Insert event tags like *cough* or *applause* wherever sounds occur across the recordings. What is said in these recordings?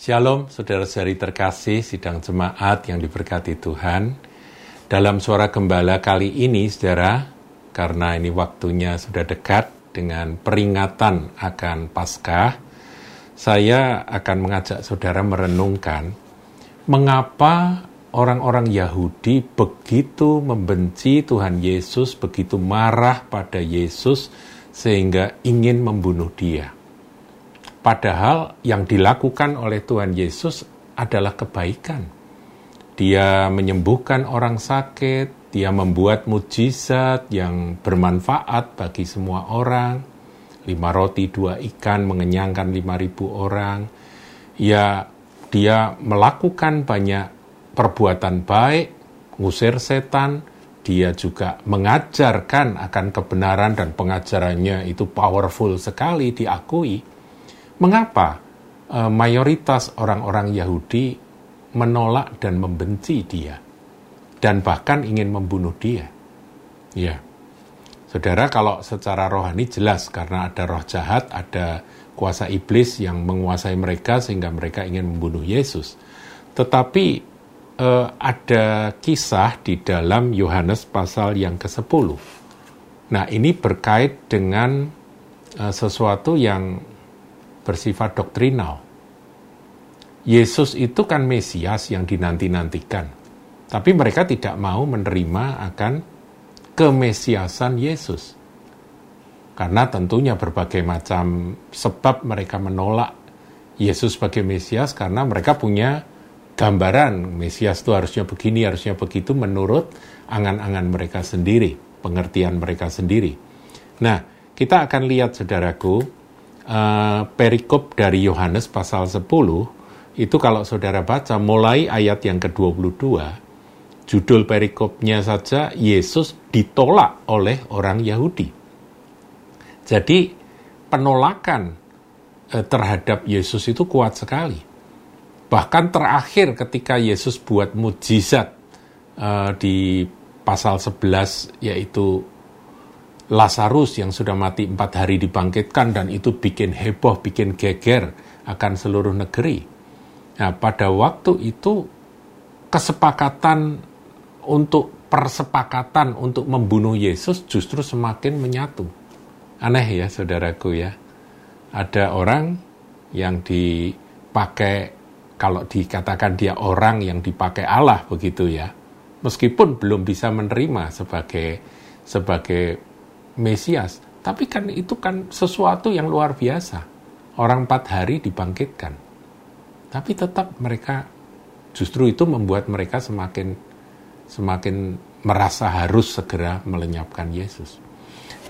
Shalom, saudara-saudari terkasih, sidang jemaat yang diberkati Tuhan. Dalam suara gembala kali ini, saudara, karena ini waktunya sudah dekat dengan peringatan akan Paskah, saya akan mengajak saudara merenungkan mengapa orang-orang Yahudi begitu membenci Tuhan Yesus, begitu marah pada Yesus, sehingga ingin membunuh Dia. Padahal yang dilakukan oleh Tuhan Yesus adalah kebaikan. Dia menyembuhkan orang sakit, dia membuat mujizat yang bermanfaat bagi semua orang. Lima roti, dua ikan mengenyangkan lima ribu orang. Ya, dia melakukan banyak perbuatan baik, ngusir setan, dia juga mengajarkan akan kebenaran dan pengajarannya itu powerful sekali diakui Mengapa uh, mayoritas orang-orang Yahudi menolak dan membenci dia dan bahkan ingin membunuh dia? Ya. Saudara, kalau secara rohani jelas karena ada roh jahat, ada kuasa iblis yang menguasai mereka sehingga mereka ingin membunuh Yesus. Tetapi eh, ada kisah di dalam Yohanes pasal yang ke-10. Nah, ini berkait dengan eh, sesuatu yang bersifat doktrinal. Yesus itu kan Mesias yang dinanti-nantikan. Tapi mereka tidak mau menerima akan kemesiasan Yesus. Karena tentunya berbagai macam sebab mereka menolak Yesus sebagai Mesias karena mereka punya gambaran Mesias itu harusnya begini, harusnya begitu menurut angan-angan mereka sendiri, pengertian mereka sendiri. Nah, kita akan lihat saudaraku, uh, perikop dari Yohanes pasal 10 itu kalau saudara baca mulai ayat yang ke-22 judul perikopnya saja Yesus ditolak oleh orang Yahudi. Jadi penolakan uh, terhadap Yesus itu kuat sekali. Bahkan terakhir ketika Yesus buat mujizat uh, di pasal 11 yaitu Lazarus yang sudah mati empat hari dibangkitkan dan itu bikin heboh, bikin geger akan seluruh negeri. Nah, pada waktu itu kesepakatan untuk persepakatan untuk membunuh Yesus justru semakin menyatu. Aneh ya saudaraku ya. Ada orang yang dipakai kalau dikatakan dia orang yang dipakai Allah begitu ya. Meskipun belum bisa menerima sebagai sebagai Mesias. Tapi kan itu kan sesuatu yang luar biasa. Orang empat hari dibangkitkan. Tapi tetap mereka justru itu membuat mereka semakin semakin merasa harus segera melenyapkan Yesus.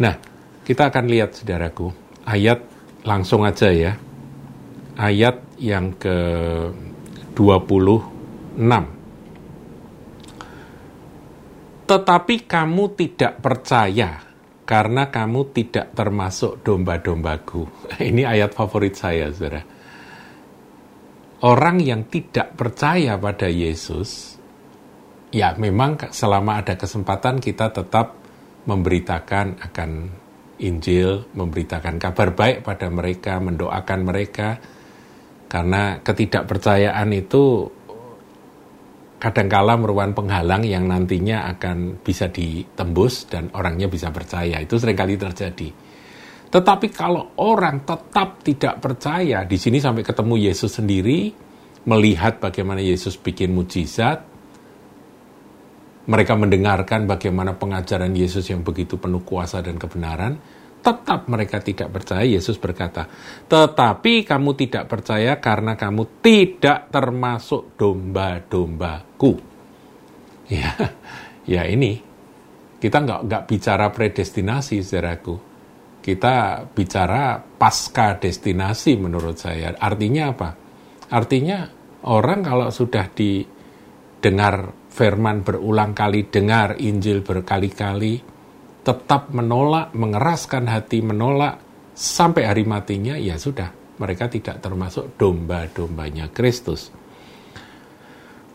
Nah, kita akan lihat saudaraku, ayat langsung aja ya. Ayat yang ke 26. Tetapi kamu tidak percaya karena kamu tidak termasuk domba-dombaku. *laughs* Ini ayat favorit saya, saudara. Orang yang tidak percaya pada Yesus, ya memang selama ada kesempatan kita tetap memberitakan akan Injil, memberitakan kabar baik pada mereka, mendoakan mereka, karena ketidakpercayaan itu kadangkala merupakan penghalang yang nantinya akan bisa ditembus dan orangnya bisa percaya. Itu sering kali terjadi. Tetapi kalau orang tetap tidak percaya, di sini sampai ketemu Yesus sendiri, melihat bagaimana Yesus bikin mujizat, mereka mendengarkan bagaimana pengajaran Yesus yang begitu penuh kuasa dan kebenaran, tetap mereka tidak percaya, Yesus berkata, tetapi kamu tidak percaya karena kamu tidak termasuk domba-dombaku. Ya, *laughs* ya ini, kita nggak nggak bicara predestinasi, saudaraku. Kita bicara pasca destinasi menurut saya. Artinya apa? Artinya orang kalau sudah didengar firman berulang kali, dengar Injil berkali-kali, tetap menolak, mengeraskan hati, menolak sampai hari matinya, ya sudah, mereka tidak termasuk domba-dombanya Kristus.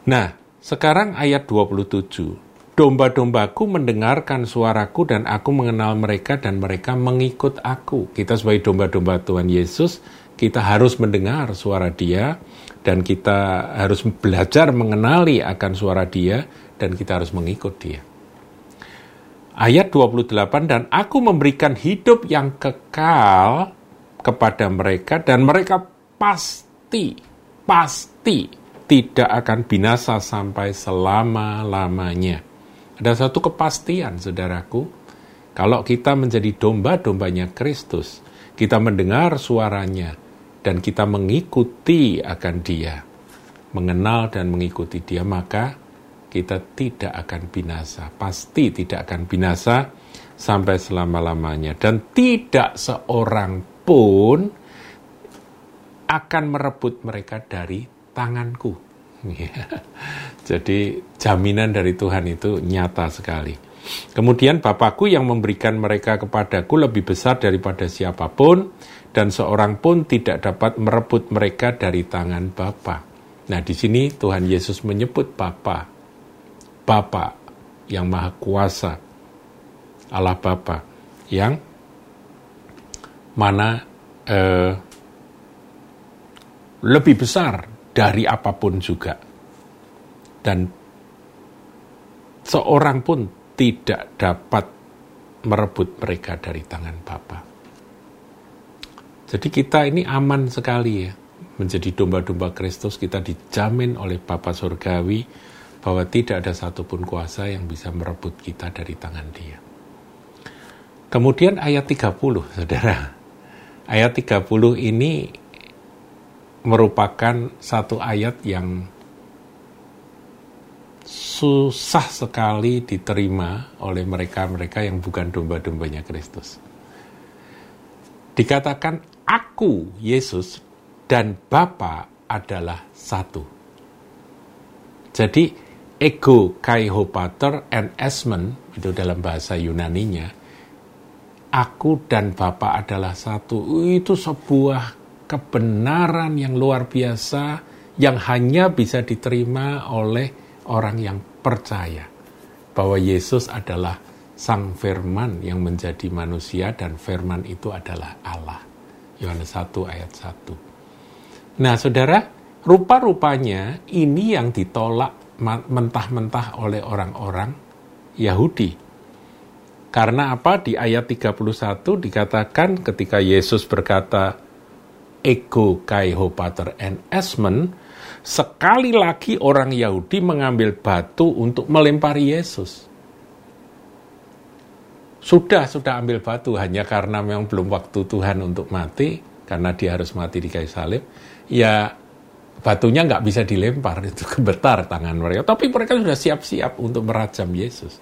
Nah, sekarang ayat 27. Domba-dombaku mendengarkan suaraku dan aku mengenal mereka dan mereka mengikut aku. Kita sebagai domba-domba Tuhan Yesus, kita harus mendengar suara Dia dan kita harus belajar mengenali akan suara Dia dan kita harus mengikut Dia. Ayat 28 dan aku memberikan hidup yang kekal kepada mereka dan mereka pasti pasti tidak akan binasa sampai selama-lamanya. Ada satu kepastian, saudaraku, kalau kita menjadi domba-dombanya Kristus, kita mendengar suaranya, dan kita mengikuti akan dia, mengenal dan mengikuti dia, maka kita tidak akan binasa. Pasti tidak akan binasa sampai selama-lamanya. Dan tidak seorang pun akan merebut mereka dari tanganku. Jadi jaminan dari Tuhan itu nyata sekali. Kemudian Bapakku yang memberikan mereka kepadaku lebih besar daripada siapa pun, dan seorang pun tidak dapat merebut mereka dari tangan Bapa. Nah, di sini Tuhan Yesus menyebut Bapa, Bapa yang Maha Kuasa, Allah Bapa, yang mana eh, lebih besar dari apa pun juga, dan seorang pun tidak dapat merebut mereka dari tangan Bapa. Jadi kita ini aman sekali ya. Menjadi domba-domba Kristus kita dijamin oleh Bapa Surgawi bahwa tidak ada satupun kuasa yang bisa merebut kita dari tangan dia. Kemudian ayat 30, saudara. Ayat 30 ini merupakan satu ayat yang susah sekali diterima oleh mereka-mereka yang bukan domba-dombanya Kristus. Dikatakan Aku, Yesus, dan Bapa adalah satu. Jadi, ego kaihopater and esmen, itu dalam bahasa Yunaninya, aku dan Bapa adalah satu. Itu sebuah kebenaran yang luar biasa yang hanya bisa diterima oleh orang yang percaya bahwa Yesus adalah Sang Firman yang menjadi manusia dan Firman itu adalah Allah. Yohanes 1 ayat 1. Nah, saudara, rupa-rupanya ini yang ditolak mentah-mentah oleh orang-orang Yahudi. Karena apa? Di ayat 31 dikatakan ketika Yesus berkata, Ego kaiho pater en esmen, sekali lagi orang Yahudi mengambil batu untuk melempari Yesus sudah sudah ambil batu hanya karena memang belum waktu Tuhan untuk mati karena dia harus mati di kayu salib ya batunya nggak bisa dilempar itu kebetar tangan mereka. Tapi mereka sudah siap-siap untuk merajam Yesus.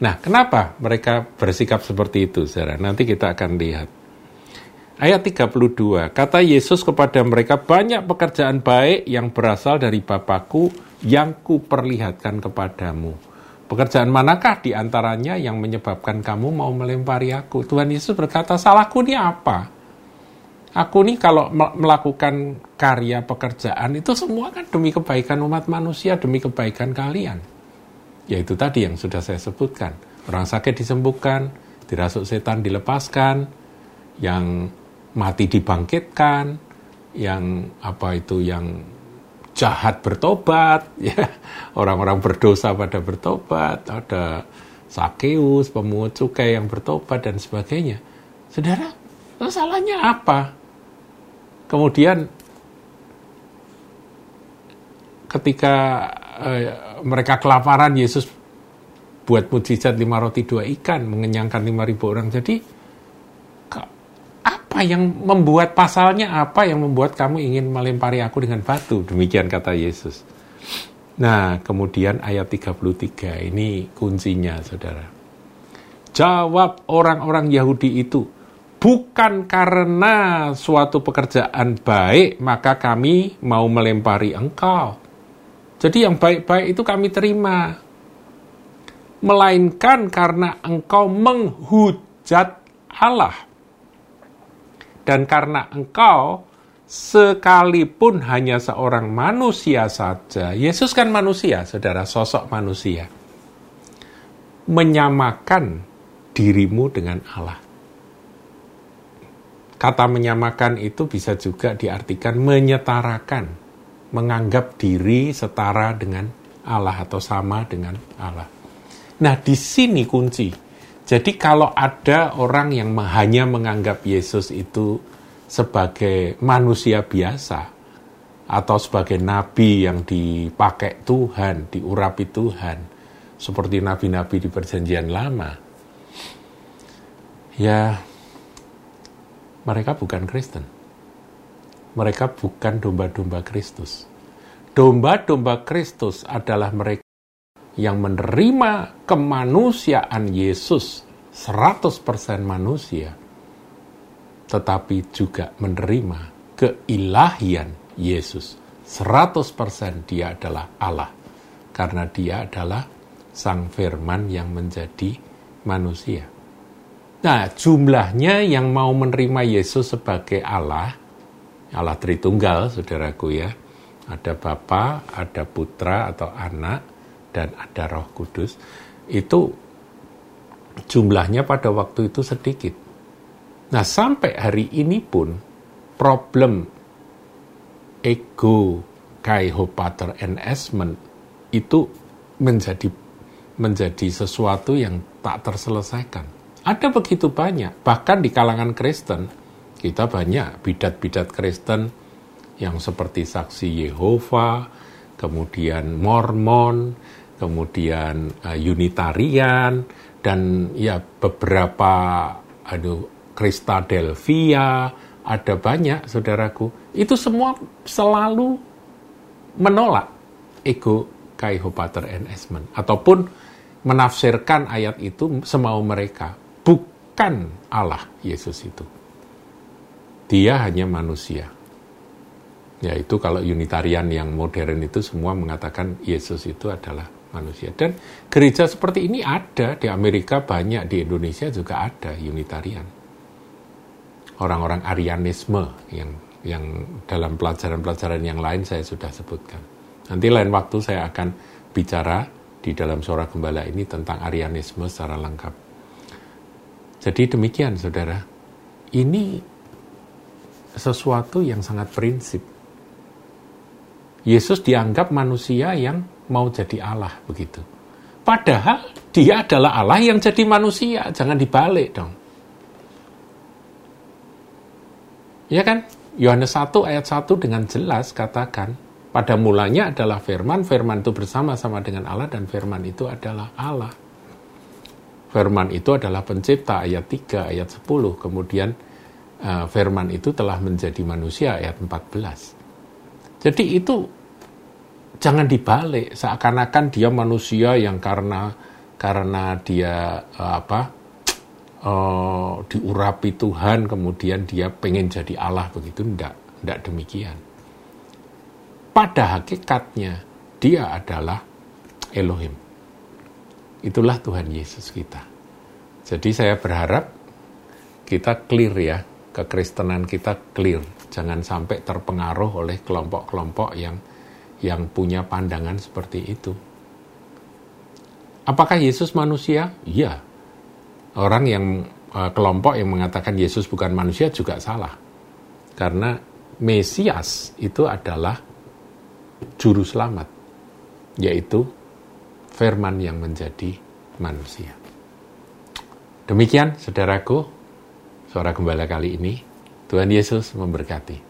Nah kenapa mereka bersikap seperti itu saudara nanti kita akan lihat. Ayat 32, kata Yesus kepada mereka, banyak pekerjaan baik yang berasal dari Bapakku yang kuperlihatkan kepadamu. Pekerjaan manakah di antaranya yang menyebabkan kamu mau melempari aku? Tuhan Yesus berkata, salahku ini apa? Aku nih kalau melakukan karya pekerjaan itu semua kan demi kebaikan umat manusia, demi kebaikan kalian. Yaitu tadi yang sudah saya sebutkan. Orang sakit disembuhkan, dirasuk setan dilepaskan, yang mati dibangkitkan, yang apa itu yang jahat bertobat, *laughs* ya orang-orang berdosa pada bertobat, ada sakeus, pemungut cukai yang bertobat dan sebagainya. Saudara, salahnya apa? Kemudian ketika eh, mereka kelaparan, Yesus buat mujizat lima roti dua ikan, mengenyangkan lima ribu orang. Jadi apa yang membuat pasalnya? Apa yang membuat kamu ingin melempari aku dengan batu? Demikian kata Yesus. Nah kemudian ayat 33 ini kuncinya saudara. Jawab orang-orang Yahudi itu bukan karena suatu pekerjaan baik maka kami mau melempari engkau. Jadi yang baik-baik itu kami terima. Melainkan karena engkau menghujat Allah. Dan karena engkau sekalipun hanya seorang manusia saja, Yesus kan manusia, saudara, sosok manusia, menyamakan dirimu dengan Allah. Kata menyamakan itu bisa juga diartikan menyetarakan, menganggap diri setara dengan Allah atau sama dengan Allah. Nah, di sini kunci. Jadi kalau ada orang yang hanya menganggap Yesus itu sebagai manusia biasa atau sebagai nabi yang dipakai Tuhan, diurapi Tuhan, seperti nabi-nabi di Perjanjian Lama, ya mereka bukan Kristen. Mereka bukan domba-domba Kristus. Domba-domba Kristus adalah mereka yang menerima kemanusiaan Yesus 100% manusia tetapi juga menerima keilahian Yesus. 100% dia adalah Allah. Karena dia adalah sang firman yang menjadi manusia. Nah, jumlahnya yang mau menerima Yesus sebagai Allah, Allah Tritunggal, saudaraku ya, ada Bapa, ada Putra atau Anak, dan ada Roh Kudus, itu jumlahnya pada waktu itu sedikit Nah, sampai hari ini pun problem ego kaihopater enhancement itu menjadi menjadi sesuatu yang tak terselesaikan. Ada begitu banyak, bahkan di kalangan Kristen, kita banyak bidat-bidat Kristen yang seperti saksi Yehova, kemudian Mormon, kemudian uh, Unitarian, dan ya beberapa aduh Delvia, ada banyak saudaraku. Itu semua selalu menolak ego kaihopater enhancement. Ataupun menafsirkan ayat itu semau mereka. Bukan Allah Yesus itu. Dia hanya manusia. Yaitu kalau Unitarian yang modern itu semua mengatakan Yesus itu adalah manusia. Dan gereja seperti ini ada di Amerika banyak, di Indonesia juga ada Unitarian orang-orang Arianisme yang yang dalam pelajaran-pelajaran yang lain saya sudah sebutkan. Nanti lain waktu saya akan bicara di dalam suara gembala ini tentang Arianisme secara lengkap. Jadi demikian saudara, ini sesuatu yang sangat prinsip. Yesus dianggap manusia yang mau jadi Allah begitu. Padahal dia adalah Allah yang jadi manusia, jangan dibalik dong. Ya kan? Yohanes 1 ayat 1 dengan jelas katakan, pada mulanya adalah firman, firman itu bersama-sama dengan Allah, dan firman itu adalah Allah. Firman itu adalah pencipta, ayat 3, ayat 10. Kemudian uh, firman itu telah menjadi manusia, ayat 14. Jadi itu jangan dibalik, seakan-akan dia manusia yang karena karena dia uh, apa uh, diurapi Tuhan kemudian dia pengen jadi Allah begitu enggak enggak demikian pada hakikatnya dia adalah Elohim itulah Tuhan Yesus kita. Jadi saya berharap kita clear ya kekristenan kita clear. Jangan sampai terpengaruh oleh kelompok-kelompok yang yang punya pandangan seperti itu. Apakah Yesus manusia? Iya. Orang yang uh, kelompok yang mengatakan Yesus bukan manusia juga salah. Karena Mesias itu adalah juru selamat, yaitu firman yang menjadi manusia. Demikian, saudaraku, suara gembala kali ini. Tuhan Yesus memberkati.